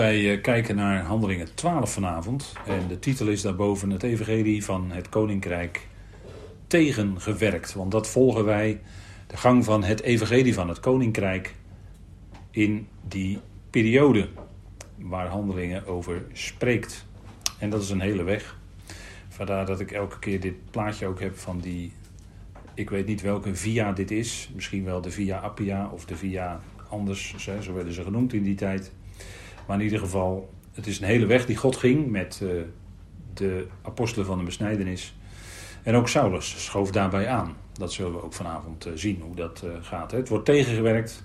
Wij eh, kijken naar Handelingen 12 vanavond. En de titel is daarboven het Evangelie van het Koninkrijk tegengewerkt. Want dat volgen wij, de gang van het Evangelie van het Koninkrijk in die periode waar Handelingen over spreekt. En dat is een hele weg. Vandaar dat ik elke keer dit plaatje ook heb van die. Ik weet niet welke via dit is. Misschien wel de via Appia of de via anders. Zo werden ze genoemd in die tijd. Maar in ieder geval, het is een hele weg die God ging met uh, de apostelen van de besnijdenis. En ook Saulus schoof daarbij aan. Dat zullen we ook vanavond uh, zien hoe dat uh, gaat. Hè. Het wordt tegengewerkt.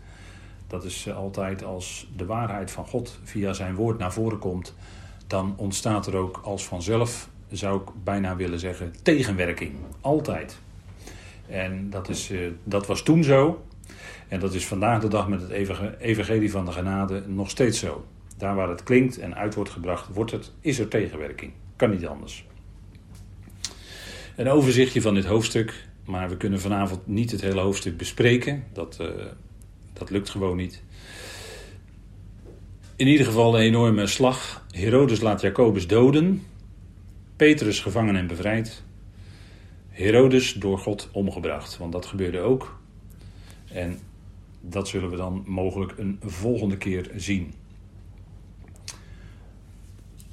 Dat is altijd als de waarheid van God via zijn woord naar voren komt. Dan ontstaat er ook als vanzelf, zou ik bijna willen zeggen, tegenwerking. Altijd. En dat, is, dat was toen zo. En dat is vandaag de dag met het evangelie van de genade nog steeds zo. Daar waar het klinkt en uit wordt gebracht, wordt het, is er tegenwerking. Kan niet anders. Een overzichtje van dit hoofdstuk, maar we kunnen vanavond niet het hele hoofdstuk bespreken. Dat, uh, dat lukt gewoon niet. In ieder geval een enorme slag. Herodes laat Jacobus doden. Petrus gevangen en bevrijd. Herodes door God omgebracht, want dat gebeurde ook. En dat zullen we dan mogelijk een volgende keer zien.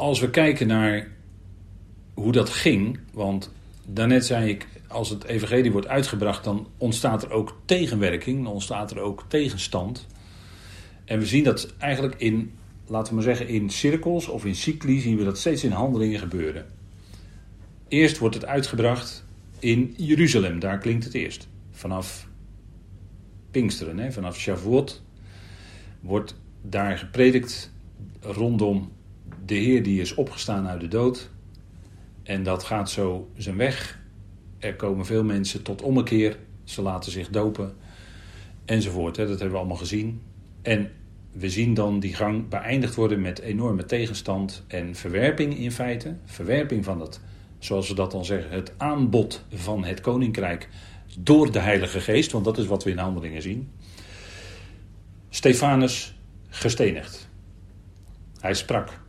Als we kijken naar hoe dat ging, want daarnet zei ik, als het evangelie wordt uitgebracht, dan ontstaat er ook tegenwerking, dan ontstaat er ook tegenstand. En we zien dat eigenlijk in, laten we maar zeggen, in cirkels of in cycli zien we dat steeds in handelingen gebeuren. Eerst wordt het uitgebracht in Jeruzalem, daar klinkt het eerst. Vanaf Pinksteren, hè, vanaf Shavuot, wordt daar gepredikt rondom de Heer die is opgestaan uit de dood. En dat gaat zo zijn weg. Er komen veel mensen tot ommekeer. Ze laten zich dopen. Enzovoort. Hè. Dat hebben we allemaal gezien. En we zien dan die gang beëindigd worden met enorme tegenstand en verwerping in feite. Verwerping van het, zoals we dat dan zeggen, het aanbod van het koninkrijk door de Heilige Geest. Want dat is wat we in handelingen zien. Stefanus gestenigd. Hij sprak.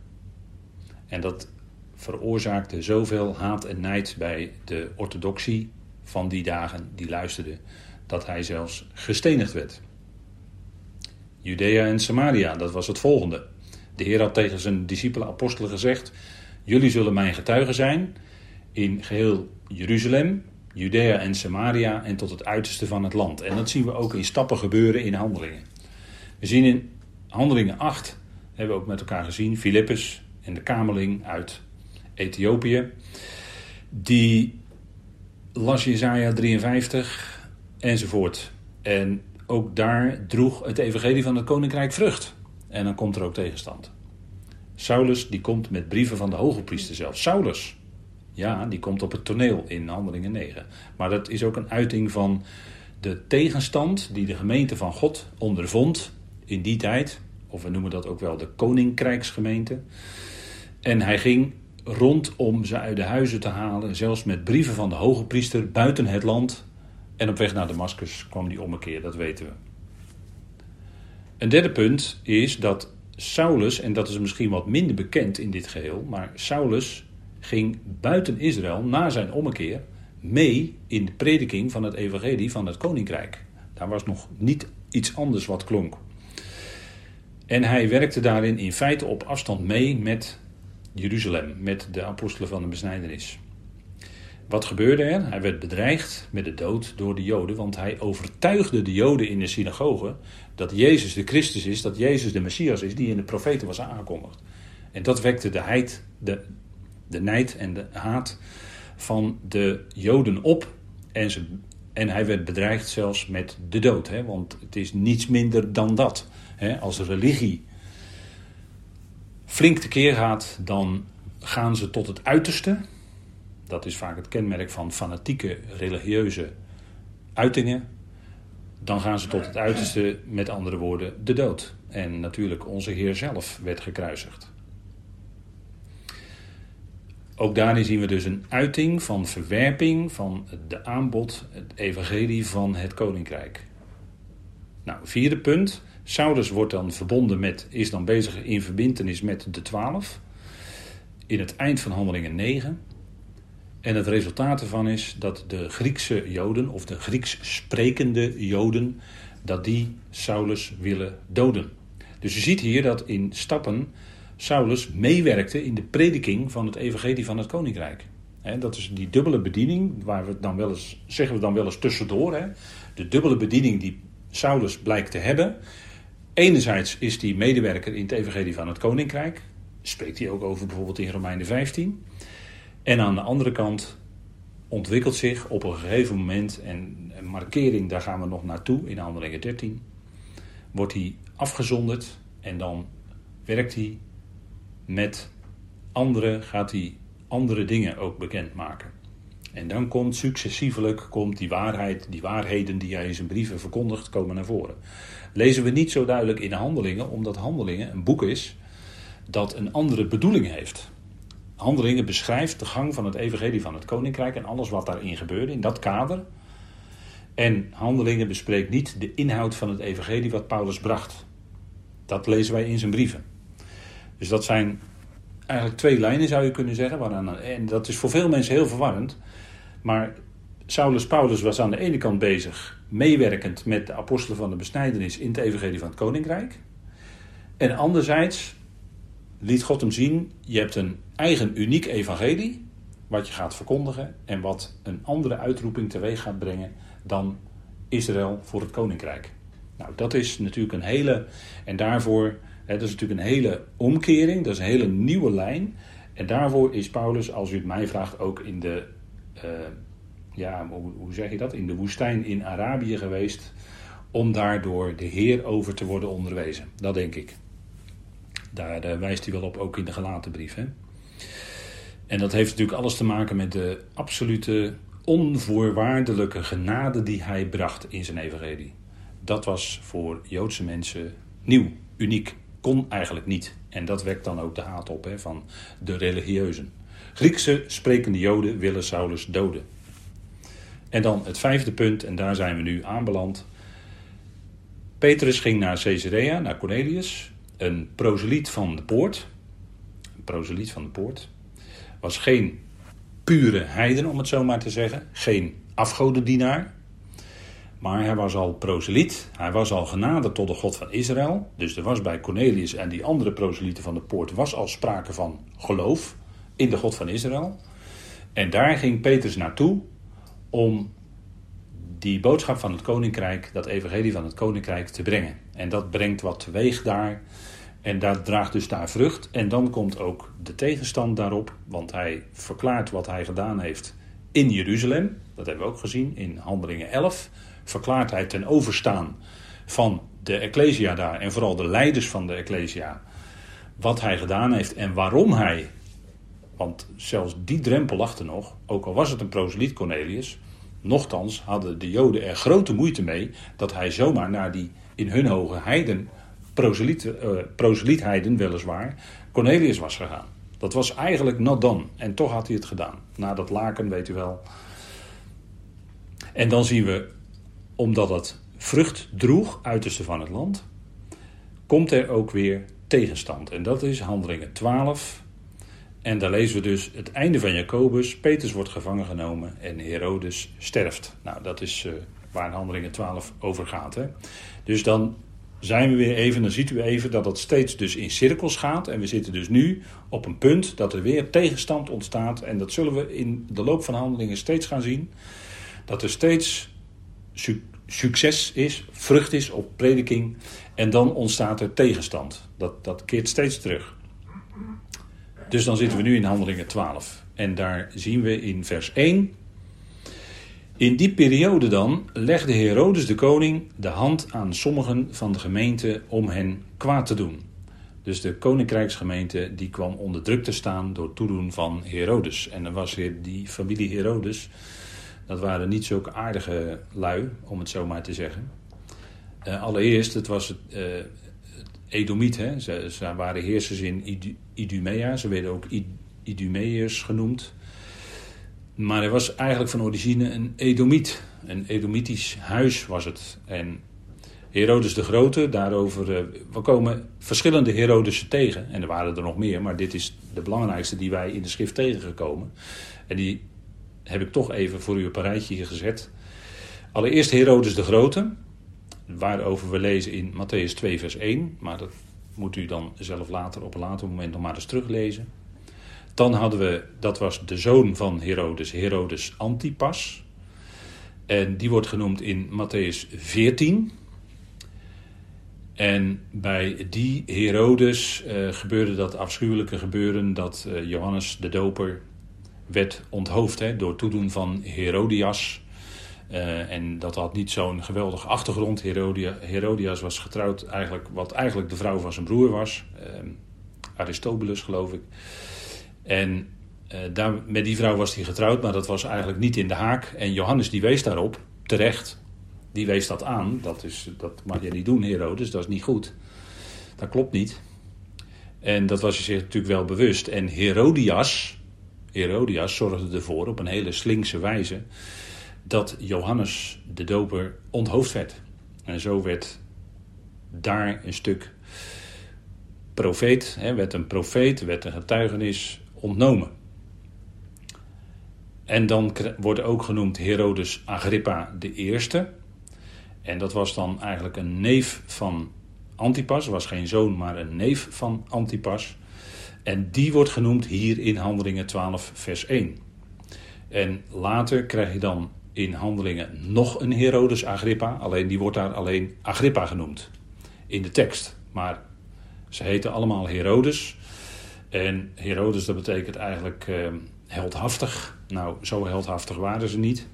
En dat veroorzaakte zoveel haat en nijd bij de orthodoxie van die dagen die luisterden, dat hij zelfs gestenigd werd. Judea en Samaria, dat was het volgende. De Heer had tegen zijn discipelen apostelen gezegd: Jullie zullen mijn getuigen zijn in geheel Jeruzalem, Judea en Samaria en tot het uiterste van het land. En dat zien we ook in stappen gebeuren in handelingen. We zien in handelingen 8, hebben we ook met elkaar gezien, Filippus, en de kameling uit Ethiopië. Die las Jezaja 53 enzovoort. En ook daar droeg het evangelie van het koninkrijk vrucht. En dan komt er ook tegenstand. Saulus die komt met brieven van de hoge priester zelf. Saulus, ja, die komt op het toneel in Handelingen 9. Maar dat is ook een uiting van de tegenstand die de gemeente van God ondervond in die tijd. Of we noemen dat ook wel de koninkrijksgemeente. En hij ging rondom ze uit de huizen te halen, zelfs met brieven van de hoge priester buiten het land. En op weg naar Damascus kwam die ommekeer, dat weten we. Een derde punt is dat Saulus, en dat is misschien wat minder bekend in dit geheel, maar Saulus ging buiten Israël na zijn ommekeer mee in de prediking van het evangelie van het koninkrijk. Daar was nog niet iets anders wat klonk. En hij werkte daarin in feite op afstand mee met Jeruzalem met de apostelen van de besnijdenis. Wat gebeurde er? Hij werd bedreigd met de dood door de Joden, want hij overtuigde de Joden in de synagoge dat Jezus de Christus is, dat Jezus de Messias is, die in de profeten was aangekondigd. En dat wekte de, heid, de, de nijd en de haat van de Joden op. En, ze, en hij werd bedreigd zelfs met de dood, hè, want het is niets minder dan dat. Hè, als religie flink tekeer gaat, dan gaan ze tot het uiterste. Dat is vaak het kenmerk van fanatieke religieuze uitingen. Dan gaan ze tot het uiterste, met andere woorden, de dood. En natuurlijk onze Heer zelf werd gekruisigd. Ook daarin zien we dus een uiting van verwerping van de aanbod, het evangelie van het koninkrijk. Nou, vierde punt, Saulus wordt dan verbonden met, is dan bezig in verbindenis met de twaalf. In het eind van handelingen 9. En het resultaat ervan is dat de Griekse Joden, of de Grieks sprekende Joden, dat die Saulus willen doden. Dus je ziet hier dat in stappen Saulus meewerkte in de prediking van het evangelie van het koninkrijk. dat is die dubbele bediening, waar we dan wel eens, zeggen we dan wel eens tussendoor. De dubbele bediening die Saulus blijkt te hebben. Enerzijds is hij medewerker in het evangelie van het koninkrijk. Spreekt hij ook over bijvoorbeeld in Romeinen 15. En aan de andere kant ontwikkelt zich op een gegeven moment, en een markering, daar gaan we nog naartoe in Handelingen 13, wordt hij afgezonderd en dan werkt hij met anderen, gaat hij andere dingen ook bekendmaken. En dan komt successievelijk komt die waarheid, die waarheden die hij in zijn brieven verkondigt, komen naar voren. Lezen we niet zo duidelijk in Handelingen, omdat Handelingen een boek is dat een andere bedoeling heeft. Handelingen beschrijft de gang van het evangelie van het koninkrijk en alles wat daarin gebeurde, in dat kader. En Handelingen bespreekt niet de inhoud van het evangelie wat Paulus bracht. Dat lezen wij in zijn brieven. Dus dat zijn eigenlijk twee lijnen zou je kunnen zeggen. Waaraan, en dat is voor veel mensen heel verwarrend. Maar Saulus Paulus was aan de ene kant bezig, meewerkend met de apostelen van de besnijdenis in het evangelie van het koninkrijk. En anderzijds liet God hem zien, je hebt een eigen uniek evangelie, wat je gaat verkondigen en wat een andere uitroeping teweeg gaat brengen dan Israël voor het koninkrijk. Nou, dat is natuurlijk een hele, en daarvoor, hè, dat is natuurlijk een hele omkering, dat is een hele nieuwe lijn. En daarvoor is Paulus, als u het mij vraagt, ook in de, ja, hoe, zeg je dat, in de woestijn in Arabië geweest, om daardoor de Heer over te worden onderwezen. Dat denk ik. Daar uh, wijst hij wel op, ook in de gelaten brief. Hè? En dat heeft natuurlijk alles te maken met de absolute onvoorwaardelijke genade die hij bracht in zijn evangelie. Dat was voor Joodse mensen nieuw, uniek. Kon eigenlijk niet. En dat wekt dan ook de haat op hè, van de religieuzen. Griekse sprekende Joden willen Saulus doden. En dan het vijfde punt, en daar zijn we nu aanbeland. Petrus ging naar Caesarea, naar Cornelius, een proseliet van de poort. Een proseliet van de poort. Was geen pure heiden, om het zo maar te zeggen. Geen afgodendienaar. Maar hij was al proseliet. Hij was al genaderd tot de God van Israël. Dus er was bij Cornelius en die andere proselieten van de poort... was al sprake van geloof in de God van Israël. En daar ging Petrus naartoe om die boodschap van het koninkrijk, dat evangelie van het koninkrijk te brengen. En dat brengt wat teweeg daar. En dat draagt dus daar vrucht. En dan komt ook de tegenstand daarop, want hij verklaart wat hij gedaan heeft in Jeruzalem. Dat hebben we ook gezien in Handelingen 11. Verklaart hij ten overstaan van de Ecclesia daar en vooral de leiders van de Ecclesia. Wat hij gedaan heeft en waarom hij. Want zelfs die drempel lag er nog, ook al was het een proseliet Cornelius. Nochtans hadden de Joden er grote moeite mee dat hij zomaar naar die in hun hoge heiden proseliet, uh, proselietheiden weliswaar, Cornelius was gegaan. Dat was eigenlijk not. En toch had hij het gedaan. Na dat laken, weet u wel. En dan zien we, omdat het vrucht droeg, uiterste van het land, komt er ook weer tegenstand. En dat is handelingen 12. En daar lezen we dus het einde van Jacobus. Petrus wordt gevangen genomen en Herodes sterft. Nou, dat is uh, waar handelingen 12 over gaat. Hè? Dus dan zijn we weer even, dan ziet u even dat het steeds dus in cirkels gaat. En we zitten dus nu op een punt dat er weer tegenstand ontstaat. En dat zullen we in de loop van handelingen steeds gaan zien. Dat er steeds succes is, vrucht is op prediking. En dan ontstaat er tegenstand. Dat, dat keert steeds terug. Dus dan zitten we nu in handelingen 12. En daar zien we in vers 1 in die periode dan legde Herodes de koning de hand aan sommigen van de gemeente om hen kwaad te doen. Dus de koninkrijksgemeente die kwam onder druk te staan door toedoen van Herodes. En dan was die familie Herodes, dat waren niet zulke aardige lui, om het zo maar te zeggen. Uh, allereerst, het was het, het Edomiet? Ze, waren heersers in Idumea, ze werden ook Idumeërs genoemd. Maar hij was eigenlijk van origine een Edomiet. Een Edomitisch huis was het. En Herodes de Grote, daarover, uh, we komen verschillende Herodesen tegen. En er waren er nog meer, maar dit is de belangrijkste die wij in de schrift tegengekomen. En die heb ik toch even voor u op een rijtje gezet. Allereerst Herodes de Grote, waarover we lezen in Matthäus 2 vers 1. Maar dat moet u dan zelf later op een later moment nog maar eens teruglezen. Dan hadden we, dat was de zoon van Herodes, Herodes Antipas. En die wordt genoemd in Matthäus 14. En bij die Herodes uh, gebeurde dat afschuwelijke gebeuren dat uh, Johannes de Doper werd onthoofd hè, door toedoen van Herodias. Uh, en dat had niet zo'n geweldige achtergrond. Herodia, Herodias was getrouwd, eigenlijk, wat eigenlijk de vrouw van zijn broer was. Aristobulus, geloof ik. En daar, met die vrouw was hij getrouwd, maar dat was eigenlijk niet in de haak. En Johannes die wees daarop, terecht, die wees dat aan. Dat, is, dat mag je niet doen, Herodes, dat is niet goed. Dat klopt niet. En dat was hij zich natuurlijk wel bewust. En Herodias, Herodias zorgde ervoor op een hele slinkse wijze dat Johannes de Doper onthoofd werd. En zo werd daar een stuk profeet, hè, werd een profeet, werd een getuigenis ontnomen. En dan wordt ook genoemd Herodes Agrippa de Eerste. En dat was dan eigenlijk een neef van Antipas. Was geen zoon, maar een neef van Antipas. En die wordt genoemd hier in Handelingen 12, vers 1. En later krijg je dan in Handelingen nog een Herodes Agrippa. Alleen die wordt daar alleen Agrippa genoemd in de tekst. Maar ze heten allemaal Herodes. En Herodes, dat betekent eigenlijk eh, heldhaftig. Nou, zo heldhaftig waren ze niet.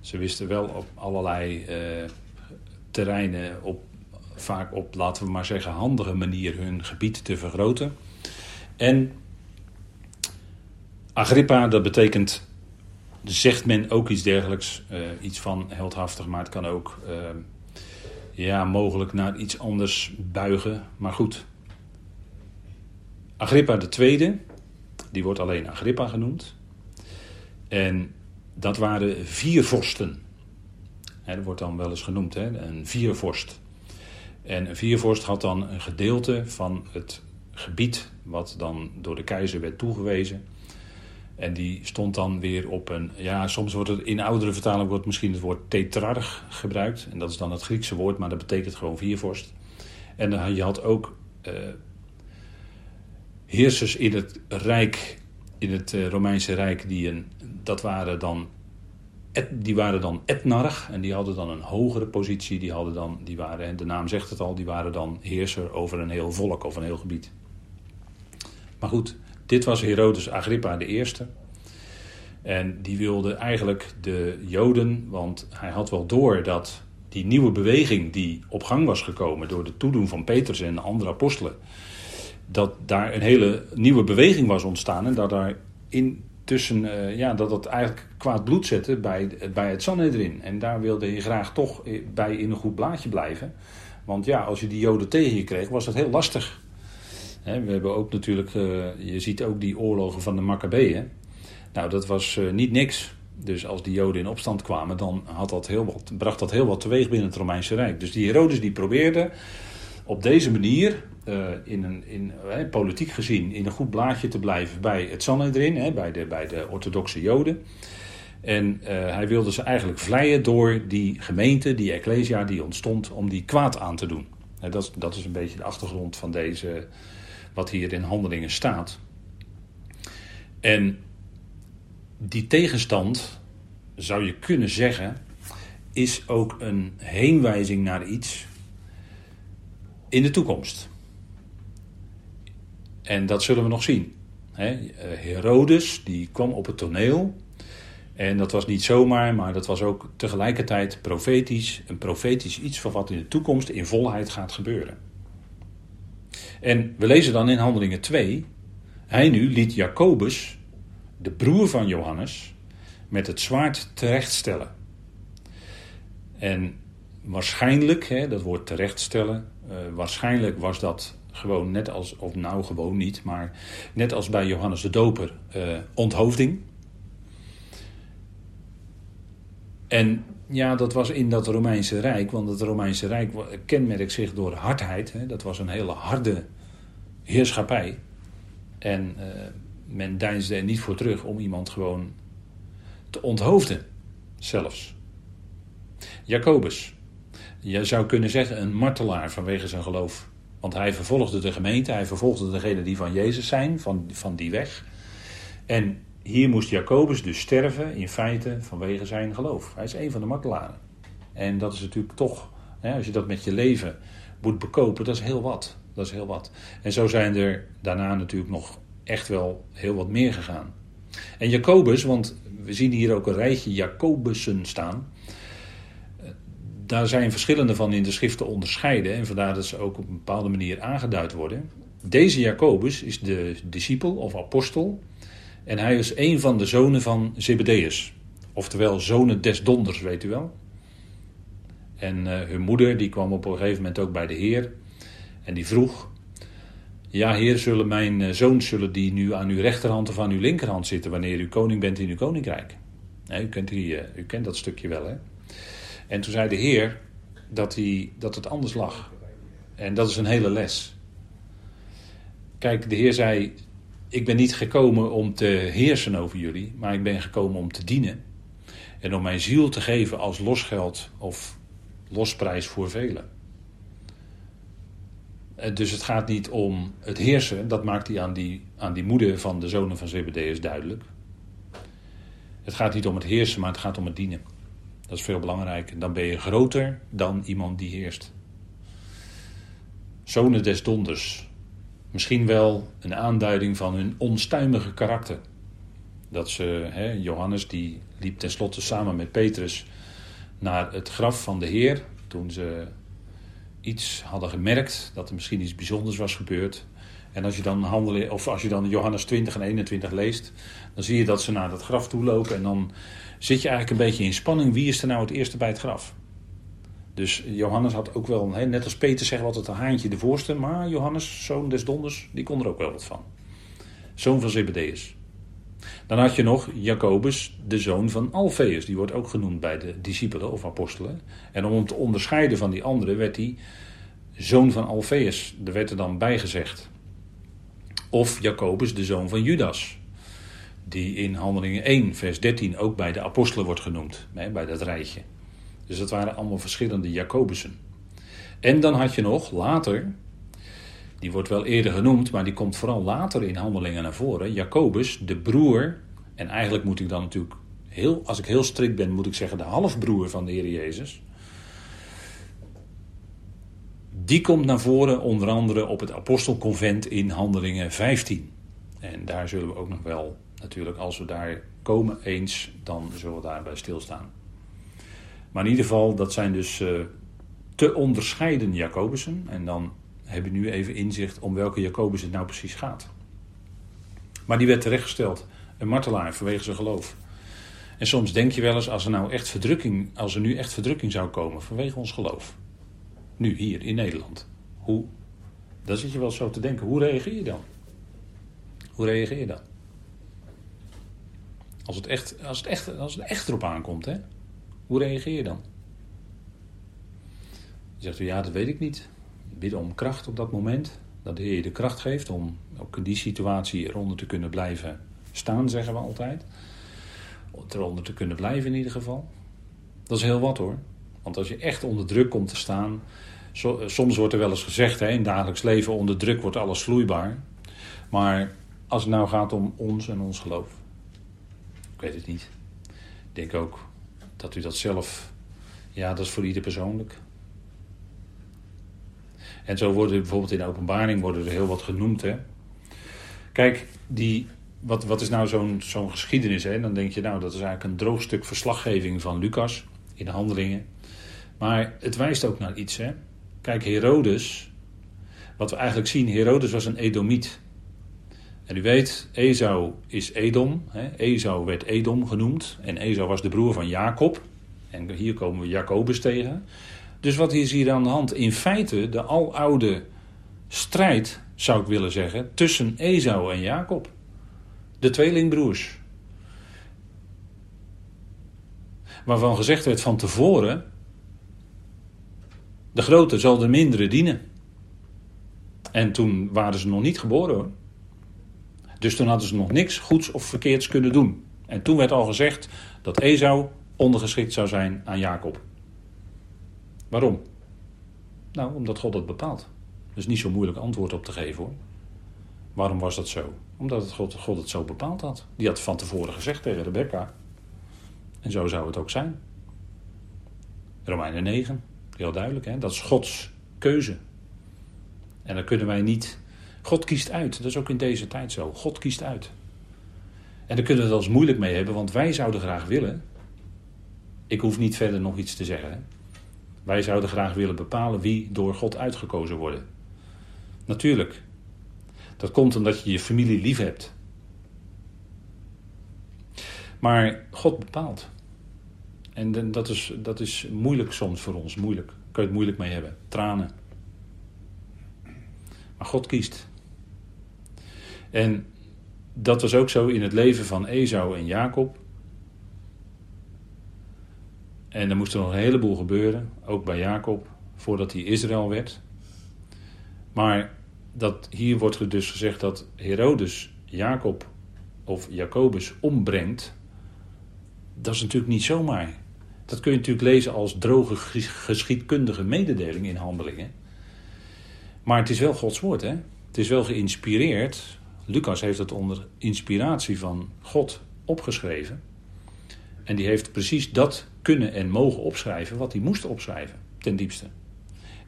Ze wisten wel op allerlei eh, terreinen op, vaak op, laten we maar zeggen, handige manier hun gebied te vergroten. En Agrippa, dat betekent, zegt men ook iets dergelijks, uh, iets van heldhaftig, maar het kan ook uh, ja, mogelijk naar iets anders buigen. Maar goed, Agrippa tweede, die wordt alleen Agrippa genoemd. En dat waren vier vorsten. Hè, dat wordt dan wel eens genoemd, hè, een viervorst. En een viervorst had dan een gedeelte van het gebied wat dan door de keizer werd toegewezen. En die stond dan weer op een. Ja, soms wordt het in oudere vertaling wordt misschien het woord tetrarch gebruikt. En dat is dan het Griekse woord, maar dat betekent gewoon viervorst. En dan, je had ook uh, heersers in het Rijk, in het uh, Romeinse Rijk, die een. Dat waren dan die waren dan etnarch en die hadden dan een hogere positie. Die, hadden dan, die waren, de naam zegt het al, die waren dan heerser over een heel volk of een heel gebied. Maar goed, dit was Herodes Agrippa eerste. En die wilde eigenlijk de Joden, want hij had wel door dat die nieuwe beweging die op gang was gekomen door de toedoen van Petrus en de andere apostelen, dat daar een hele nieuwe beweging was ontstaan en dat daar in tussen, uh, ja, dat het eigenlijk kwaad bloed zette bij, bij het Sanhedrin. En daar wilde je graag toch bij in een goed blaadje blijven. Want ja, als je die Joden tegen je kreeg, was dat heel lastig. We hebben ook natuurlijk, uh, je ziet ook die oorlogen van de Maccabeeën. Nou, dat was uh, niet niks. Dus als die Joden in opstand kwamen, dan had dat heel wat, bracht dat heel wat teweeg binnen het Romeinse Rijk. Dus die Herodes die probeerde op deze manier, uh, in een, in, politiek gezien, in een goed blaadje te blijven bij het Sanhedrin, hè, bij, de, bij de orthodoxe Joden. En hij wilde ze eigenlijk vleien door die gemeente, die ecclesia die ontstond, om die kwaad aan te doen. En dat, dat is een beetje de achtergrond van deze, wat hier in handelingen staat. En die tegenstand, zou je kunnen zeggen, is ook een heenwijzing naar iets in de toekomst. En dat zullen we nog zien. Herodes die kwam op het toneel. En dat was niet zomaar, maar dat was ook tegelijkertijd profetisch. Een profetisch iets van wat in de toekomst in volheid gaat gebeuren. En we lezen dan in Handelingen 2. Hij nu liet Jacobus, de broer van Johannes, met het zwaard terechtstellen. En waarschijnlijk, hè, dat woord terechtstellen, uh, waarschijnlijk was dat gewoon net als, of nou gewoon niet, maar net als bij Johannes de Doper, uh, onthoofding. En ja, dat was in dat Romeinse Rijk, want het Romeinse Rijk kenmerkt zich door hardheid. Hè. Dat was een hele harde heerschappij. En uh, men deinsde er niet voor terug om iemand gewoon te onthoofden, zelfs. Jacobus, je zou kunnen zeggen een martelaar vanwege zijn geloof. Want hij vervolgde de gemeente, hij vervolgde degenen die van Jezus zijn, van, van die weg. En hier moest Jacobus dus sterven in feite vanwege zijn geloof. Hij is een van de martelaren. En dat is natuurlijk toch, hè, als je dat met je leven moet bekopen, dat is heel wat. Dat is heel wat. En zo zijn er daarna natuurlijk nog echt wel heel wat meer gegaan. En Jacobus, want we zien hier ook een rijtje Jacobussen staan. Daar zijn verschillende van in de schrift te onderscheiden. En vandaar dat ze ook op een bepaalde manier aangeduid worden. Deze Jacobus is de discipel of apostel en hij was een van de zonen van Zebedeus. Oftewel zonen des donders, weet u wel. En uh, hun moeder die kwam op een gegeven moment ook bij de Heer. En die vroeg: Ja, Heer, zullen mijn uh, zoons zullen die nu aan uw rechterhand of aan uw linkerhand zitten wanneer u koning bent in uw koninkrijk? u, kent die, uh, u kent dat stukje wel, hè? En toen zei de Heer dat, hij, dat het anders lag. En dat is een hele les. Kijk, de Heer zei: ik ben niet gekomen om te heersen over jullie, maar ik ben gekomen om te dienen. En om mijn ziel te geven als losgeld of losprijs voor velen. Eh, dus het gaat niet om het heersen, dat maakt hij aan die, aan die moeder van de zonen van Zebedeus duidelijk. Het gaat niet om het heersen, maar het gaat om het dienen. Dat is veel belangrijker. Dan ben je groter dan iemand die heerst. Zonen des donders, misschien wel een aanduiding van hun onstuimige karakter. Dat ze, hè, Johannes die liep tenslotte samen met Petrus naar het graf van de Heer. Toen ze iets hadden gemerkt, dat er misschien iets bijzonders was gebeurd. En als je dan, handelen, of als je dan Johannes 20 en 21 leest, dan zie je dat ze naar dat graf toe lopen. En dan zit je eigenlijk een beetje in spanning. Wie is er nou het eerste bij het graf? Dus Johannes had ook wel, net als Peter zegt wat het een haantje de voorste, maar Johannes, zoon des donders, die kon er ook wel wat van. Zoon van Zebedeus. Dan had je nog Jacobus, de zoon van Alfeus. Die wordt ook genoemd bij de discipelen of apostelen. En om hem te onderscheiden van die anderen werd hij zoon van Alfeus. Er werd er dan bijgezegd. Of Jacobus, de zoon van Judas. Die in Handelingen 1, vers 13 ook bij de apostelen wordt genoemd. Bij dat rijtje. Dus dat waren allemaal verschillende Jacobussen. En dan had je nog later, die wordt wel eerder genoemd, maar die komt vooral later in handelingen naar voren. Jacobus, de broer, en eigenlijk moet ik dan natuurlijk, heel, als ik heel strikt ben, moet ik zeggen de halfbroer van de Heer Jezus. Die komt naar voren onder andere op het apostelconvent in handelingen 15. En daar zullen we ook nog wel, natuurlijk als we daar komen eens, dan zullen we daarbij stilstaan. Maar in ieder geval, dat zijn dus uh, te onderscheiden Jacobussen. En dan heb je nu even inzicht om welke Jacobus het nou precies gaat. Maar die werd terechtgesteld, een martelaar vanwege zijn geloof. En soms denk je wel eens, als er nou echt verdrukking, als er nu echt verdrukking zou komen vanwege ons geloof. Nu, hier in Nederland. Hoe, dan zit je wel zo te denken, hoe reageer je dan? Hoe reageer je dan? Als het echt, als het echt, als het echt erop aankomt, hè? Hoe reageer je dan? Je zegt u, ja, dat weet ik niet. Bidden om kracht op dat moment. Dat de Heer je de kracht geeft om ook in die situatie eronder te kunnen blijven staan, zeggen we altijd. Eronder te kunnen blijven in ieder geval. Dat is heel wat hoor. Want als je echt onder druk komt te staan. soms wordt er wel eens gezegd, hè, in dagelijks leven onder druk wordt alles vloeibaar. Maar als het nou gaat om ons en ons geloof. Ik weet het niet. Ik denk ook, dat u dat zelf, ja, dat is voor ieder persoonlijk. En zo worden bijvoorbeeld in de openbaring worden er heel wat genoemd. Hè? Kijk, die, wat, wat is nou zo'n zo'n geschiedenis? Hè? Dan denk je, nou, dat is eigenlijk een droog stuk verslaggeving van Lucas in de handelingen. Maar het wijst ook naar iets. Hè? Kijk, Herodes, wat we eigenlijk zien, Herodes was een Edomiet. En u weet, Esau is Edom. Hè? Esau werd Edom genoemd. En Esau was de broer van Jacob. En hier komen we Jacobus tegen. Dus wat is hier aan de hand? In feite de aloude strijd, zou ik willen zeggen, tussen Esau en Jacob. De tweelingbroers. waarvan gezegd werd van tevoren: de grote zal de mindere dienen. En toen waren ze nog niet geboren hoor. Dus toen hadden ze nog niks goeds of verkeerds kunnen doen. En toen werd al gezegd dat Esau ondergeschikt zou zijn aan Jacob. Waarom? Nou, omdat God het bepaalt. Dat is niet zo moeilijk antwoord op te geven hoor. Waarom was dat zo? Omdat God, God het zo bepaald had. Die had van tevoren gezegd tegen Rebecca. En zo zou het ook zijn. Romeinen 9, heel duidelijk, hè? dat is Gods keuze. En dan kunnen wij niet. God kiest uit. Dat is ook in deze tijd zo. God kiest uit. En daar kunnen we het eens moeilijk mee hebben, want wij zouden graag willen. Ik hoef niet verder nog iets te zeggen. Wij zouden graag willen bepalen wie door God uitgekozen worden. Natuurlijk. Dat komt omdat je je familie lief hebt. Maar God bepaalt. En dat is, dat is moeilijk soms voor ons. Moeilijk. Kun je het moeilijk mee hebben. Tranen. Maar God kiest. En dat was ook zo in het leven van Esau en Jacob. En er moest er nog een heleboel gebeuren, ook bij Jacob, voordat hij Israël werd. Maar dat, hier wordt dus gezegd dat Herodes Jacob of Jacobus ombrengt. Dat is natuurlijk niet zomaar. Dat kun je natuurlijk lezen als droge geschiedkundige mededeling in handelingen. Maar het is wel Gods woord, hè? Het is wel geïnspireerd. Lucas heeft het onder inspiratie van God opgeschreven. En die heeft precies dat kunnen en mogen opschrijven wat hij moest opschrijven, ten diepste.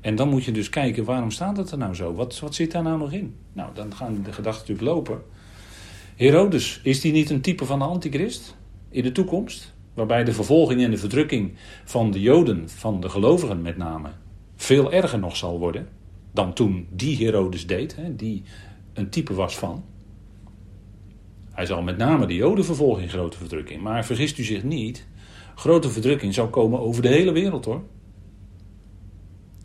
En dan moet je dus kijken, waarom staat het er nou zo? Wat, wat zit daar nou nog in? Nou, dan gaan de gedachten natuurlijk lopen. Herodes, is die niet een type van de antichrist in de toekomst? Waarbij de vervolging en de verdrukking van de Joden, van de gelovigen met name, veel erger nog zal worden dan toen die Herodes deed, hè, die een type was van. Hij zal met name de Jodenvervolging grote verdrukking. Maar vergist u zich niet, grote verdrukking zou komen over de hele wereld hoor.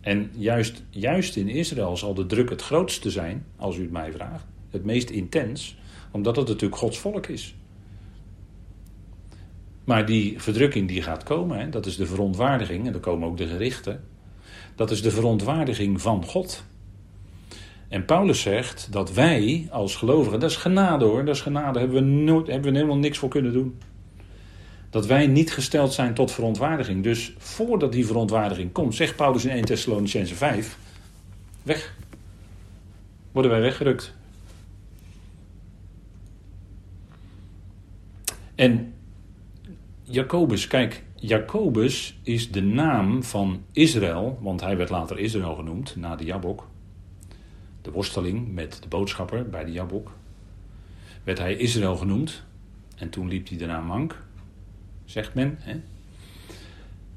En juist, juist in Israël zal de druk het grootste zijn, als u het mij vraagt. Het meest intens, omdat het natuurlijk Gods volk is. Maar die verdrukking die gaat komen, hè, dat is de verontwaardiging, en dan komen ook de gerichten. Dat is de verontwaardiging van God. En Paulus zegt dat wij als gelovigen, dat is genade hoor, dat is genade, hebben we, nooit, hebben we helemaal niks voor kunnen doen. Dat wij niet gesteld zijn tot verontwaardiging. Dus voordat die verontwaardiging komt, zegt Paulus in 1 Thessalonicense 5, weg. Worden wij weggerukt. En Jacobus, kijk, Jacobus is de naam van Israël, want hij werd later Israël genoemd, na de Jabok. De worsteling met de boodschapper bij de Jabok. Werd hij Israël genoemd en toen liep hij daarna mank, zegt men. Hè?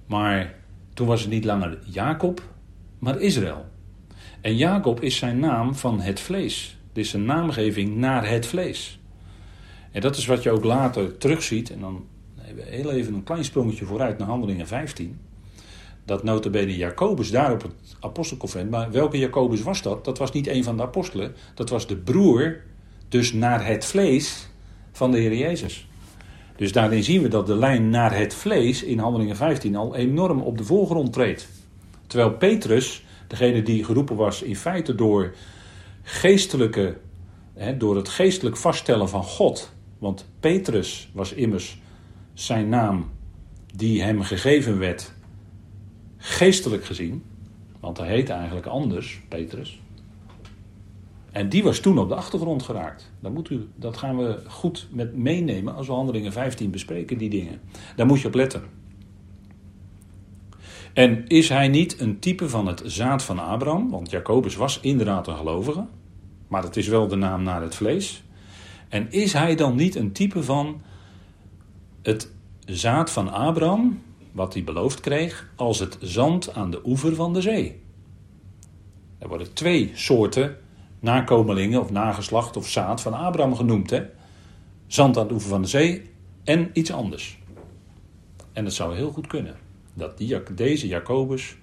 Maar toen was het niet langer Jacob, maar Israël. En Jacob is zijn naam van het vlees. Dit is een naamgeving naar het vlees. En dat is wat je ook later terugziet. En dan heel even een klein sprongetje vooruit naar Handelingen 15. Dat notabene Jacobus daar op het apostelconvent. Maar welke Jacobus was dat? Dat was niet een van de apostelen. Dat was de broer, dus naar het vlees, van de Heer Jezus. Dus daarin zien we dat de lijn naar het vlees in Handelingen 15 al enorm op de voorgrond treedt. Terwijl Petrus, degene die geroepen was in feite door geestelijke, door het geestelijk vaststellen van God. Want Petrus was immers zijn naam die hem gegeven werd, geestelijk gezien, want hij heette eigenlijk anders, Petrus. En die was toen op de achtergrond geraakt. Dan moet u, dat gaan we goed met meenemen als we handelingen 15 bespreken, die dingen. Daar moet je op letten. En is hij niet een type van het zaad van Abraham? Want Jacobus was inderdaad een gelovige, maar het is wel de naam naar het vlees. En is hij dan niet een type van het zaad van Abraham, wat hij beloofd kreeg, als het zand aan de oever van de zee. Er worden twee soorten nakomelingen of nageslacht of zaad van Abraham genoemd. Hè? Zand aan de oever van de zee en iets anders. En het zou heel goed kunnen dat die, deze Jacobus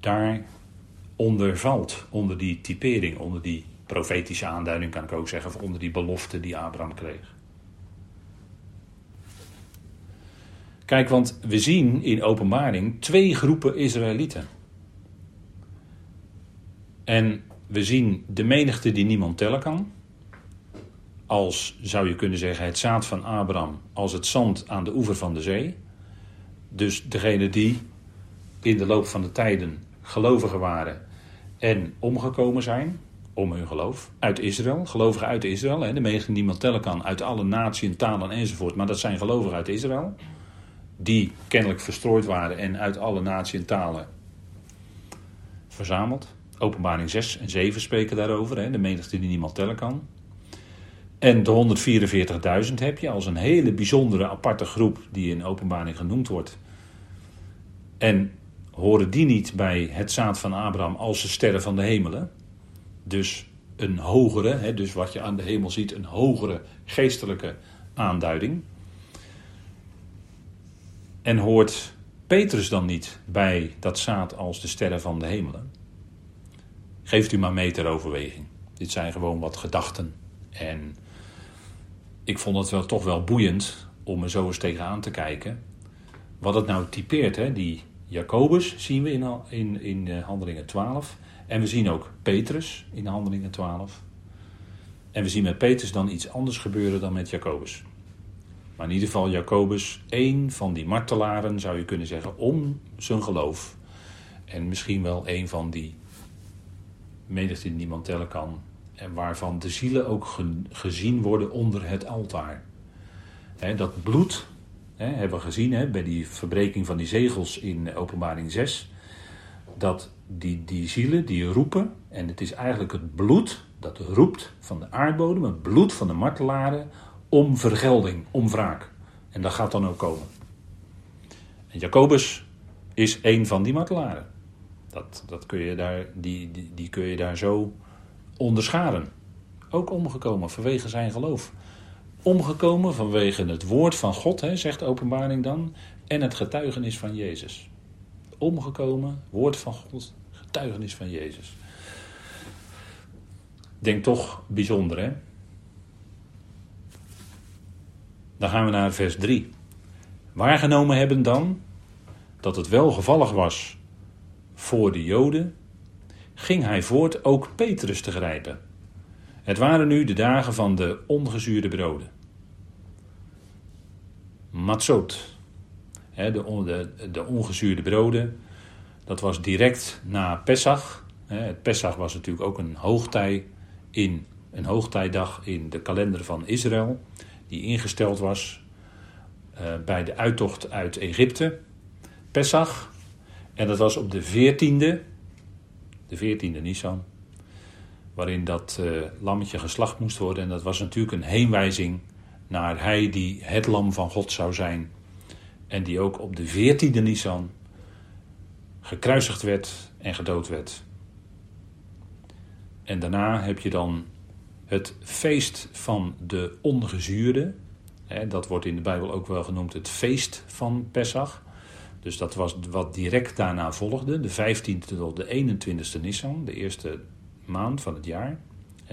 daar onder valt, onder die typering, onder die profetische aanduiding kan ik ook zeggen, of onder die belofte die Abraham kreeg. Kijk, want we zien in openbaring twee groepen Israëlieten. En we zien de menigte die niemand tellen kan. Als, zou je kunnen zeggen, het zaad van Abraham, als het zand aan de oever van de zee. Dus degene die in de loop van de tijden gelovigen waren en omgekomen zijn om hun geloof. Uit Israël, gelovigen uit Israël. Hè, de menigte die niemand tellen kan, uit alle naties, talen enzovoort. Maar dat zijn gelovigen uit Israël. Die kennelijk verstrooid waren en uit alle naties en talen verzameld. Openbaring 6 en 7 spreken daarover. Hè, de menigte die niemand tellen kan. En de 144.000 heb je als een hele bijzondere aparte groep die in openbaring genoemd wordt. En horen die niet bij het zaad van Abraham als de sterren van de hemelen? Dus een hogere, hè, dus wat je aan de hemel ziet, een hogere geestelijke aanduiding. En hoort Petrus dan niet bij dat zaad als de sterren van de hemelen? Geeft u maar mee ter overweging. Dit zijn gewoon wat gedachten. En ik vond het wel toch wel boeiend om er zo eens tegenaan te kijken. Wat het nou typeert, hè? die Jacobus zien we in, in, in eh, Handelingen 12. En we zien ook Petrus in Handelingen 12. En we zien met Petrus dan iets anders gebeuren dan met Jacobus. Maar in ieder geval Jacobus, één van die martelaren zou je kunnen zeggen, om zijn geloof. En misschien wel een van die menigte die niemand tellen kan. En waarvan de zielen ook gezien worden onder het altaar. dat bloed, hebben we gezien bij die verbreking van die zegels in openbaring 6. Dat die, die zielen die roepen, en het is eigenlijk het bloed dat roept van de aardbodem, het bloed van de martelaren, om vergelding, om wraak. En dat gaat dan ook komen. En Jacobus is een van die martelaren. Dat, dat kun je daar, die, die, die kun je daar zo onderscharen. Ook omgekomen vanwege zijn geloof. Omgekomen vanwege het woord van God, hè, zegt de openbaring dan, en het getuigenis van Jezus. Omgekomen, woord van God, getuigenis van Jezus. Denk toch bijzonder, hè? Dan gaan we naar vers 3. Waargenomen hebben dan dat het wel gevallig was voor de Joden, ging hij voort ook Petrus te grijpen. Het waren nu de dagen van de ongezuurde broden. Matzot, de, de, de ongezuurde broden, dat was direct na Pesach. Het Pesach was natuurlijk ook een hoogtij in een hoogtijdag in de kalender van Israël, die ingesteld was uh, bij de uittocht uit Egypte. Pesach, en dat was op de 14e, de 14e Nisan, waarin dat uh, lammetje geslacht moest worden. En dat was natuurlijk een heenwijzing naar hij die het lam van God zou zijn. En die ook op de 14e Nisan gekruisigd werd en gedood werd. En daarna heb je dan het feest van de ongezuurde. Dat wordt in de Bijbel ook wel genoemd het feest van Pesach. Dus dat was wat direct daarna volgde, de 15e tot de 21e Nissan, de eerste maand van het jaar.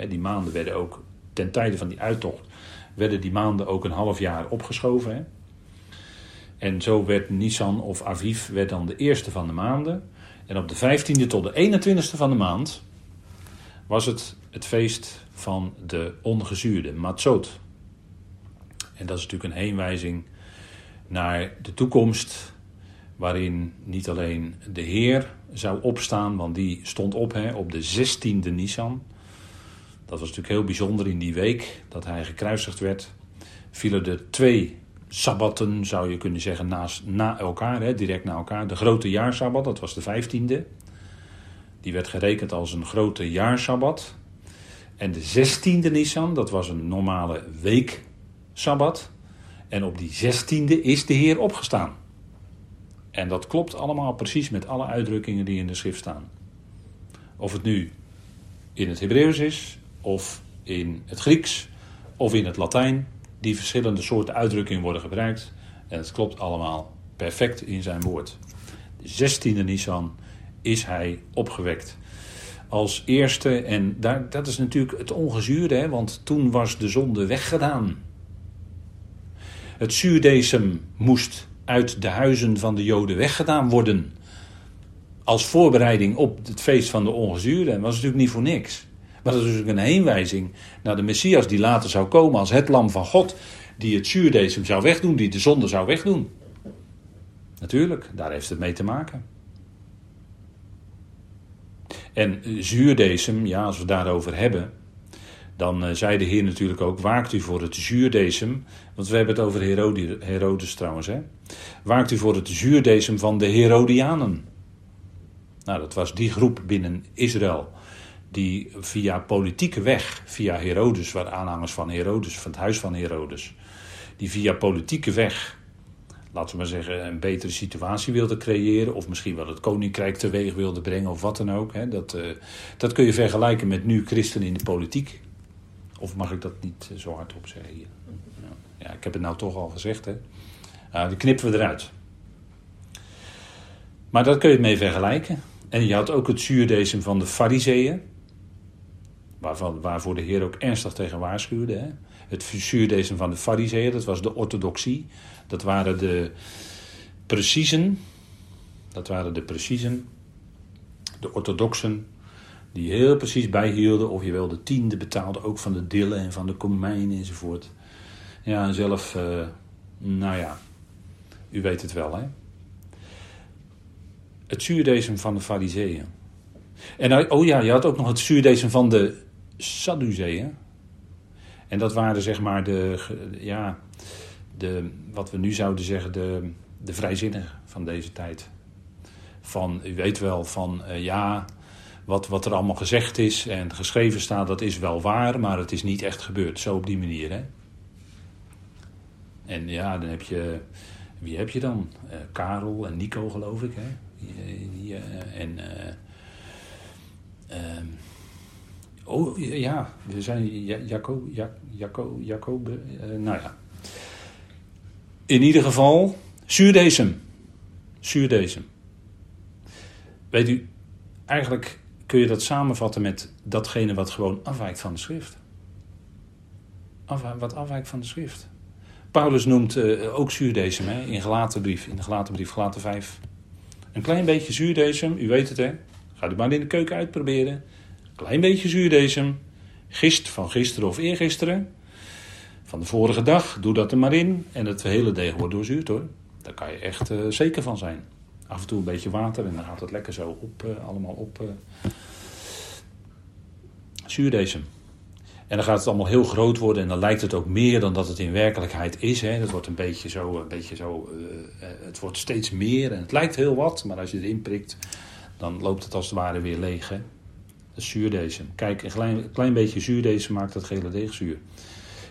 Die maanden werden ook, ten tijde van die uittocht, werden die maanden ook een half jaar opgeschoven. En zo werd Nissan of Aviv werd dan de eerste van de maanden. En op de 15e tot de 21e van de maand was het het feest van de ongezuurde, Matzot. En dat is natuurlijk een heenwijzing naar de toekomst, waarin niet alleen de Heer zou opstaan, want die stond op hè, op de 16e Nisan. Dat was natuurlijk heel bijzonder in die week dat hij gekruisigd werd. Vielen er twee sabbatten, zou je kunnen zeggen, naast, na elkaar, hè, direct na elkaar. De grote jaarsabbat, dat was de 15e. Die werd gerekend als een grote jaarsabbat. En de 16e Nisan, dat was een normale weeksabbat. En op die 16e is de Heer opgestaan. En dat klopt allemaal precies met alle uitdrukkingen die in de schrift staan. Of het nu in het Hebreeuws is, of in het Grieks, of in het Latijn. Die verschillende soorten uitdrukkingen worden gebruikt. En het klopt allemaal perfect in zijn woord. De 16e Nisan is hij opgewekt. Als eerste, en daar, dat is natuurlijk het ongezuurde, hè, want toen was de zonde weggedaan. Het zuurdesem moest uit de huizen van de Joden weggedaan worden. Als voorbereiding op het feest van de ongezuurde. Dat was natuurlijk niet voor niks. Maar dat is natuurlijk een heenwijzing naar de Messias die later zou komen als het lam van God. Die het zuurdesem zou wegdoen, die de zonde zou wegdoen. Natuurlijk, daar heeft het mee te maken. En zuurdesem, ja, als we het daarover hebben, dan uh, zei de Heer natuurlijk ook: waakt u voor het zuurdesem. Want we hebben het over Herodes trouwens. Hè? Waakt u voor het zuurdesem van de Herodianen. Nou, dat was die groep binnen Israël. Die via politieke weg, via Herodes, waar aanhangers van Herodes, van het huis van Herodes. Die via politieke weg laten we maar zeggen, een betere situatie wilde creëren. Of misschien wel het koninkrijk teweeg wilde brengen of wat dan ook. Hè. Dat, uh, dat kun je vergelijken met nu christenen in de politiek. Of mag ik dat niet zo hardop zeggen hier? Ja, ik heb het nou toch al gezegd. Hè. Die knippen we eruit. Maar dat kun je mee vergelijken. En je had ook het zuurdesem van de fariseeën. Waarvan, waarvoor de Heer ook ernstig tegen waarschuwde. Hè. Het zuurdesem van de fariseeën, dat was de orthodoxie. Dat waren de preciezen. Dat waren de preciezen. De orthodoxen. Die heel precies bijhielden of je wel de tiende betaalde. Ook van de dillen en van de komijnen enzovoort. Ja, zelf, uh, nou ja, u weet het wel hè. Het zuurdesem van de fariseeën. En oh ja, je had ook nog het zuurdesem van de Sadduceeën. En dat waren zeg maar de, ja, de, wat we nu zouden zeggen, de, de vrijzinnigen van deze tijd. Van, u weet wel, van uh, ja, wat, wat er allemaal gezegd is en geschreven staat, dat is wel waar, maar het is niet echt gebeurd. Zo op die manier, hè. En ja, dan heb je, wie heb je dan? Uh, Karel en Nico, geloof ik, hè. Die, uh, en... Ehm, oh ja, we zijn Jacco, Jacob, nou ja, in ieder geval zuurdesem. Zuurdesem. Weet u, eigenlijk kun je dat samenvatten met datgene wat gewoon afwijkt van de schrift. wat afwijkt van de schrift. Paulus noemt uh, ook zuurdesem hè, in Galatenbrief, in de Galatenbrief, Galaten 5. Een klein beetje zuurdesem, u weet het hè. Ga het maar in de keuken uitproberen. Klein beetje zuurdesem. Gist van gisteren of eergisteren van de vorige dag. Doe dat er maar in. En het hele deeg wordt doorzuurd hoor. Daar kan je echt uh, zeker van zijn. Af en toe een beetje water en dan gaat het lekker zo op, uh, allemaal op. Uh, zuurdesem. En dan gaat het allemaal heel groot worden en dan lijkt het ook meer dan dat het in werkelijkheid is. Hè. Dat wordt een beetje zo, een beetje zo het wordt steeds meer en het lijkt heel wat, maar als je erin prikt, dan loopt het als het ware weer leeg. Zuurdesem. Kijk, een klein, beetje zuurdesem maakt dat gele deeg zuur.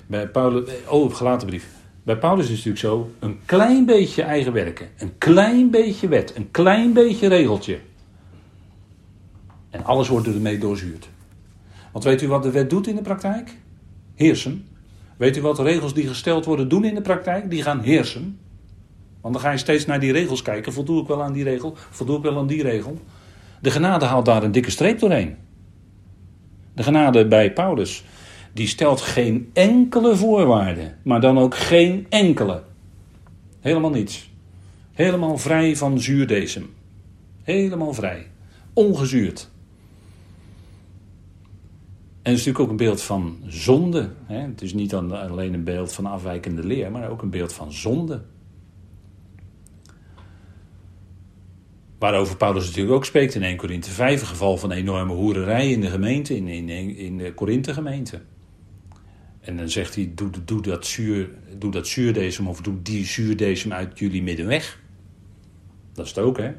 Bij Paulus, oh, gelaten brief. Bij Paulus is het natuurlijk zo: een klein beetje eigen werken, een klein beetje wet, een klein beetje regeltje. En alles wordt ermee doorzuurd. Want weet u wat de wet doet in de praktijk? Heersen. Weet u wat de regels die gesteld worden doen in de praktijk? Die gaan heersen. Want dan ga je steeds naar die regels kijken. Voldoe ik wel aan die regel? Voldoe ik wel aan die regel? De genade haalt daar een dikke streep doorheen. De genade bij Paulus die stelt geen enkele voorwaarde, maar dan ook geen enkele. Helemaal niets. Helemaal vrij van zuurdesem. Helemaal vrij. Ongezuurd. En het is natuurlijk ook een beeld van zonde. Hè? Het is niet alleen een beeld van afwijkende leer, maar ook een beeld van zonde. Waarover Paulus natuurlijk ook spreekt in 1 Korinthe 5, een geval van enorme hoererij in de gemeente, in, in, in de Korinthe gemeente. En dan zegt hij, doe, doe, dat, zuur, doe dat zuurdesem of doe die zuurdesem uit jullie midden weg. Dat is het ook, hè.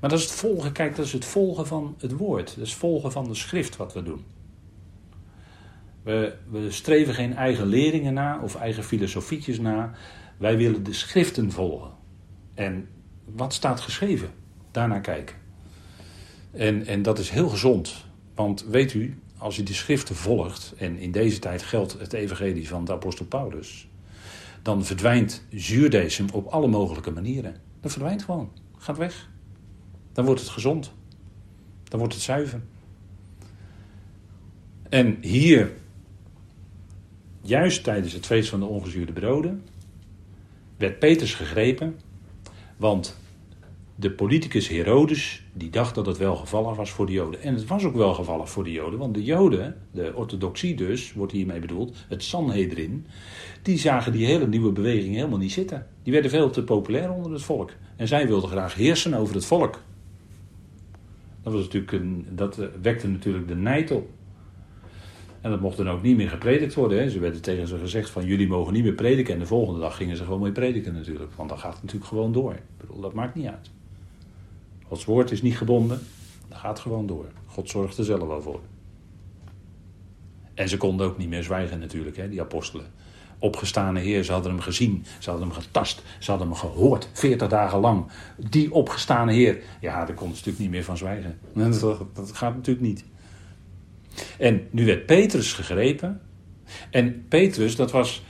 Maar dat is het volgen, kijk, dat is het volgen van het woord. Dat is volgen van de schrift wat we doen. We, we streven geen eigen leringen na of eigen filosofietjes na. Wij willen de schriften volgen. En wat staat geschreven? Daarnaar kijken. En, en dat is heel gezond. Want weet u, als je de schriften volgt, en in deze tijd geldt het evangelie van de apostel Paulus, dan verdwijnt zuurdesem op alle mogelijke manieren. Dat verdwijnt gewoon. Gaat weg. Dan wordt het gezond. Dan wordt het zuiver. En hier, juist tijdens het feest van de ongezuurde broden, werd Petrus gegrepen, want de politicus Herodes, die dacht dat het wel gevallig was voor de Joden. En het was ook wel gevallig voor de Joden, want de Joden, de orthodoxie dus, wordt hiermee bedoeld, het Sanhedrin, die zagen die hele nieuwe beweging helemaal niet zitten. Die werden veel te populair onder het volk. En zij wilden graag heersen over het volk. Dat, was natuurlijk dat wekte natuurlijk de nijd op. En dat mocht dan ook niet meer gepredikt worden. Hè. Ze werden tegen ze gezegd van jullie mogen niet meer prediken. En de volgende dag gingen ze gewoon mee prediken natuurlijk. Want dan gaat het natuurlijk gewoon door. Ik bedoel, dat maakt niet uit. Gods woord is niet gebonden. Dat gaat gewoon door. God zorgt er zelf wel voor. En ze konden ook niet meer zwijgen natuurlijk, hè, die apostelen. Opgestane Heer, ze hadden hem gezien, ze hadden hem getast, ze hadden hem gehoord, 40 dagen lang. Die opgestane Heer, ja, daar konden ze natuurlijk niet meer van zwijgen. Dat gaat natuurlijk niet. En nu werd Petrus gegrepen. En Petrus, dat was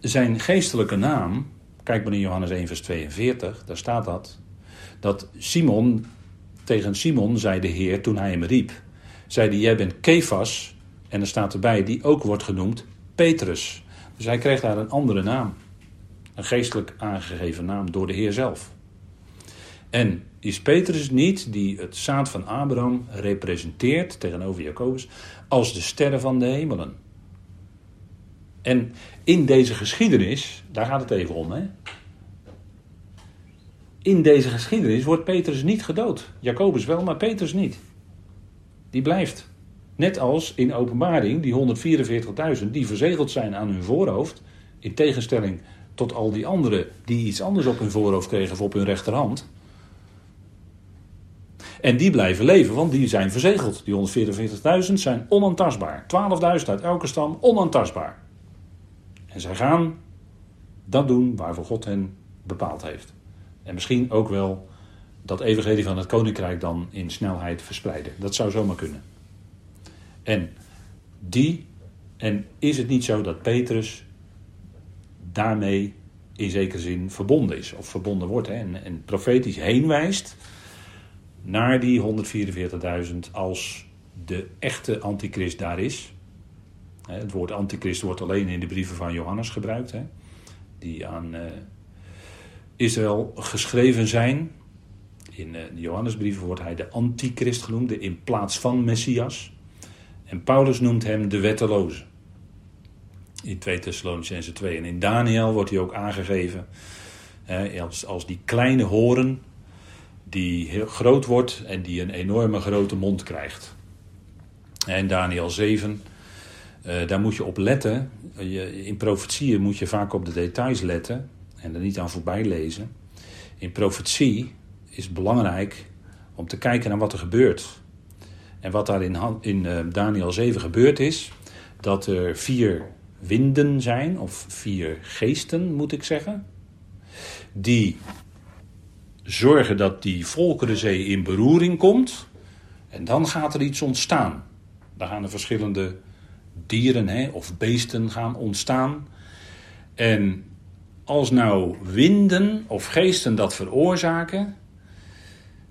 zijn geestelijke naam. Kijk maar in Johannes 1, vers 42, daar staat dat. Dat Simon, tegen Simon zei de Heer toen hij hem riep. Zei hij, jij bent Kefas. En er staat erbij, die ook wordt genoemd Petrus. Dus hij kreeg daar een andere naam. Een geestelijk aangegeven naam door de Heer zelf. En is Petrus niet die het zaad van Abraham representeert tegenover Jacobus als de sterren van de hemelen? En in deze geschiedenis, daar gaat het even om, hè? In deze geschiedenis wordt Petrus niet gedood. Jacobus wel, maar Petrus niet. Die blijft. Net als in openbaring, die 144.000 die verzegeld zijn aan hun voorhoofd, in tegenstelling tot al die anderen die iets anders op hun voorhoofd kregen of op hun rechterhand. En die blijven leven, want die zijn verzegeld. Die 144.000 zijn onaantastbaar. 12.000 uit elke stam, onaantastbaar. En zij gaan dat doen waarvoor God hen bepaald heeft. En misschien ook wel dat evangelie van het koninkrijk dan in snelheid verspreiden. Dat zou zomaar kunnen. En die, en is het niet zo dat Petrus daarmee in zekere zin verbonden is, of verbonden wordt, hè, en, en profetisch heenwijst naar die 144.000 als de echte antichrist daar is. Het woord antichrist wordt alleen in de brieven van Johannes gebruikt, hè, die aan uh, Israël geschreven zijn. In uh, de Johannesbrieven wordt hij de antichrist genoemd, in plaats van Messias. En Paulus noemt hem de wetteloze. In 2 Thessalonicense 2. En in Daniel wordt hij ook aangegeven hè, als, als die kleine horen die heel groot wordt en die een enorme grote mond krijgt. En Daniel 7, uh, daar moet je op letten. Je, in profetieën moet je vaak op de details letten en er niet aan voorbij lezen. In profetie is belangrijk om te kijken naar wat er gebeurt. En wat daar in, in uh, Daniel 7 gebeurd is, dat er vier winden zijn, of vier geesten moet ik zeggen, die zorgen dat die Volkerenzee in beroering komt. En dan gaat er iets ontstaan. Dan gaan er verschillende dieren hè, of beesten gaan ontstaan. En als nou winden of geesten dat veroorzaken,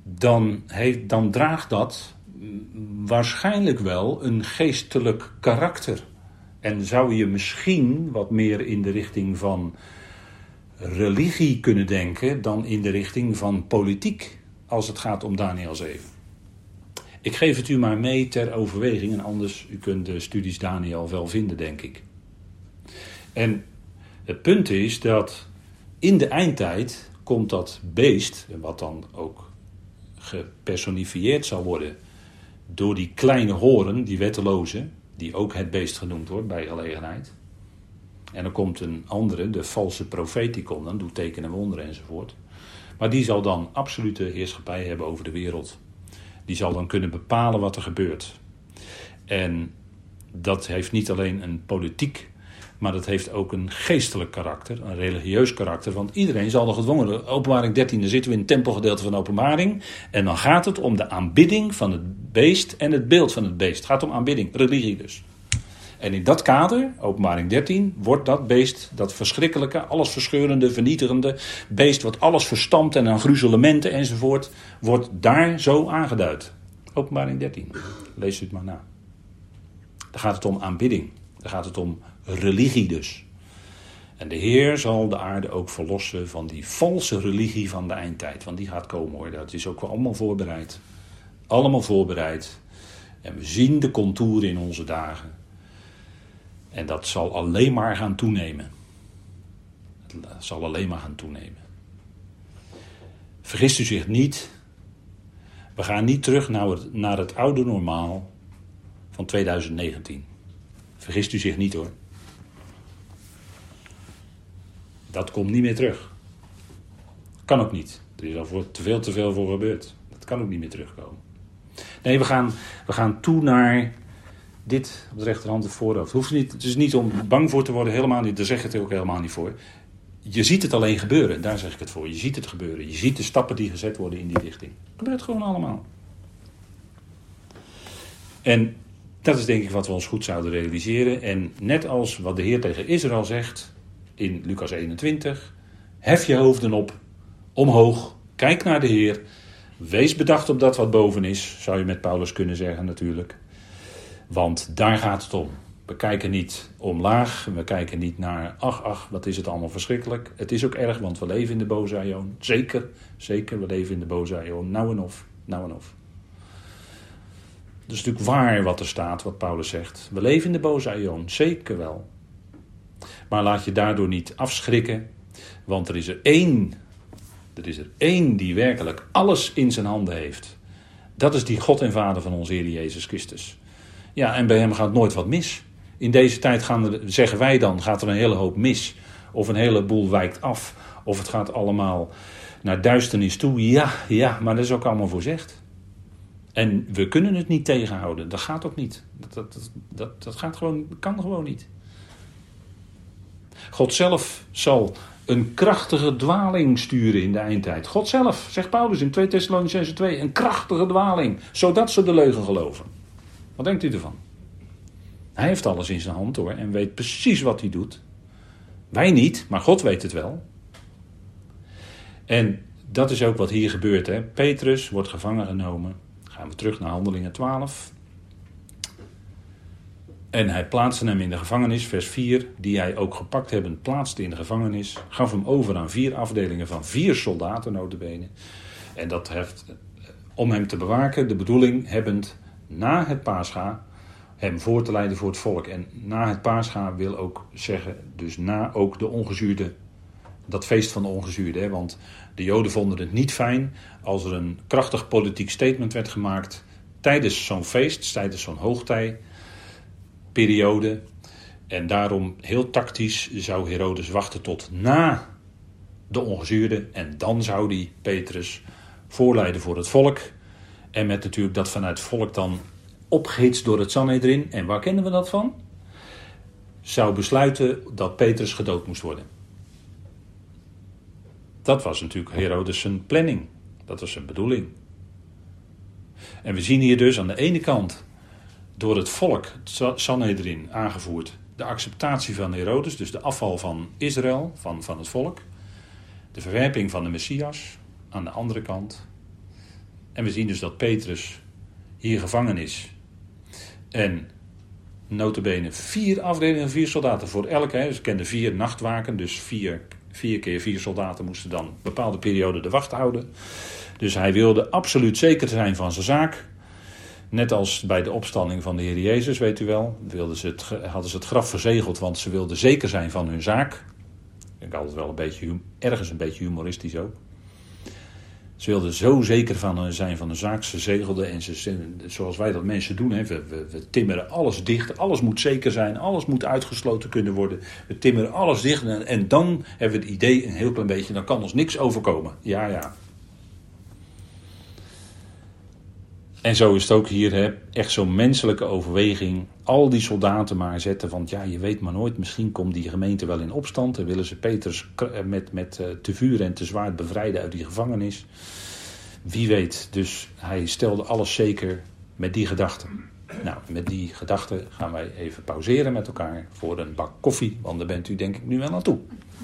dan, heeft, dan draagt dat waarschijnlijk wel een geestelijk karakter. En zou je misschien wat meer in de richting van religie kunnen denken dan in de richting van politiek als het gaat om Daniel 7. Ik geef het u maar mee ter overweging en anders u kunt de studies Daniel wel vinden, denk ik. En het punt is dat in de eindtijd komt dat beest, wat dan ook gepersonifieerd zal worden door die kleine horen, die wetteloze, die ook het beest genoemd wordt bij gelegenheid. En dan komt een andere, de valse profeet, die komt dan, doet tekenen en wonderen enzovoort. Maar die zal dan absolute heerschappij hebben over de wereld. Die zal dan kunnen bepalen wat er gebeurt. En dat heeft niet alleen een politiek, maar dat heeft ook een geestelijk karakter, een religieus karakter. Want iedereen zal nog gedwongen. Openbaring 13, dan zitten we in het tempelgedeelte van openbaring. En dan gaat het om de aanbidding van het beest en het beeld van het beest. Het gaat om aanbidding, religie dus. En in dat kader, openbaring 13, wordt dat beest, dat verschrikkelijke, allesverscheurende, vernietigende beest, wat alles verstampt en aan gruzelementen enzovoort, wordt daar zo aangeduid. Openbaring 13. Lees het maar na. Daar gaat het om aanbidding. Daar gaat het om religie dus. En de Heer zal de aarde ook verlossen van die valse religie van de eindtijd. Want die gaat komen hoor. Dat is ook wel allemaal voorbereid. Allemaal voorbereid. En we zien de contouren in onze dagen. En dat zal alleen maar gaan toenemen. Het zal alleen maar gaan toenemen. Vergist u zich niet. We gaan niet terug naar het, naar het oude normaal van 2019. Vergist u zich niet hoor. Dat komt niet meer terug. Kan ook niet. Er is al voor, te veel te veel voor gebeurd. Dat kan ook niet meer terugkomen. Nee, we gaan, we gaan toe naar dit op de rechterhand het voorhoofd. Hoeft niet, het is niet om bang voor te worden, helemaal niet. Daar zeg ik het ook helemaal niet voor. Je ziet het alleen gebeuren, daar zeg ik het voor. Je ziet het gebeuren. Je ziet de stappen die gezet worden in die richting. Het gebeurt gewoon allemaal. En dat is denk ik wat we ons goed zouden realiseren. En net als wat de Heer tegen Israël zegt in Lucas 21: Hef je hoofden op, omhoog, kijk naar de Heer. Wees bedacht op dat wat boven is, zou je met Paulus kunnen zeggen natuurlijk. Want daar gaat het om. We kijken niet omlaag, we kijken niet naar, ach, ach, wat is het allemaal verschrikkelijk. Het is ook erg, want we leven in de boze aion. Zeker, zeker, we leven in de boze aion. Nou en of, nou en of. Het is natuurlijk waar wat er staat, wat Paulus zegt. We leven in de boze aion, zeker wel. Maar laat je daardoor niet afschrikken, want er is er één, er is er één die werkelijk alles in zijn handen heeft. Dat is die God en Vader van onze Heer Jezus Christus. Ja, en bij hem gaat nooit wat mis. In deze tijd gaan zeggen wij dan, gaat er een hele hoop mis. Of een heleboel wijkt af. Of het gaat allemaal naar duisternis toe. Ja, ja, maar dat is ook allemaal voorzegd. En we kunnen het niet tegenhouden. Dat gaat ook niet. Dat, dat, dat, dat gaat gewoon, kan gewoon niet. God zelf zal een krachtige dwaling sturen in de eindtijd. God zelf, zegt Paulus in 2 Thessalonicenzen 2, een krachtige dwaling, zodat ze de leugen geloven. Wat denkt u ervan? Hij heeft alles in zijn hand hoor en weet precies wat hij doet. Wij niet, maar God weet het wel. En dat is ook wat hier gebeurt. Hè. Petrus wordt gevangen genomen. Gaan we terug naar Handelingen 12. En hij plaatste hem in de gevangenis, vers 4, die hij ook gepakt hebben, plaatste in de gevangenis. Gaf hem over aan vier afdelingen van vier soldaten, notabene. En dat heeft, om hem te bewaken, de bedoeling hebbend na het paascha hem voor te leiden voor het volk. En na het paascha wil ook zeggen, dus na ook de ongezuurde, dat feest van de ongezuurde. Hè? Want de Joden vonden het niet fijn als er een krachtig politiek statement werd gemaakt tijdens zo'n feest, tijdens zo'n hoogtijperiode. En daarom heel tactisch zou Herodes wachten tot na de ongezuurde. En dan zou hij Petrus voorleiden voor het volk. En met natuurlijk dat vanuit volk dan opgehitst door het Sanhedrin. En waar kennen we dat van? Zou besluiten dat Petrus gedood moest worden. Dat was natuurlijk Herodes zijn planning. Dat was zijn bedoeling. En we zien hier dus aan de ene kant door het volk, het Sanhedrin, aangevoerd de acceptatie van Herodes, dus de afval van Israël, van, van het volk. De verwerping van de Messias aan de andere kant. En we zien dus dat Petrus hier gevangen is en notabene vier afdelingen, vier soldaten voor elke. Hè. Ze kenden vier nachtwaken, dus vier, vier keer vier soldaten moesten dan een bepaalde periode de wacht houden. Dus hij wilde absoluut zeker zijn van zijn zaak. Net als bij de opstanding van de Heer Jezus, weet u wel, wilden ze het, hadden ze het graf verzegeld, want ze wilden zeker zijn van hun zaak. Ik altijd wel een beetje, ergens een beetje humoristisch ook. Ze wilden zo zeker van zijn van de zaak. Ze zegelden en ze, zoals wij dat mensen doen. We, timmeren alles dicht. Alles moet zeker zijn. Alles moet uitgesloten kunnen worden. We timmeren alles dicht. En, en dan hebben we het idee een heel klein beetje. Dan kan ons niks overkomen. Ja, ja. En zo is het ook hier, hè, echt zo'n menselijke overweging. Al die soldaten maar zetten, want ja, je weet maar nooit, misschien komt die gemeente wel in opstand. En willen ze Peters eh, met, met eh, te vuur en te zwaard bevrijden uit die gevangenis. Wie weet, dus hij stelde alles zeker met die gedachten. Nou, met die gedachten gaan wij even pauzeren met elkaar voor een bak koffie, want daar bent u denk ik nu wel naartoe.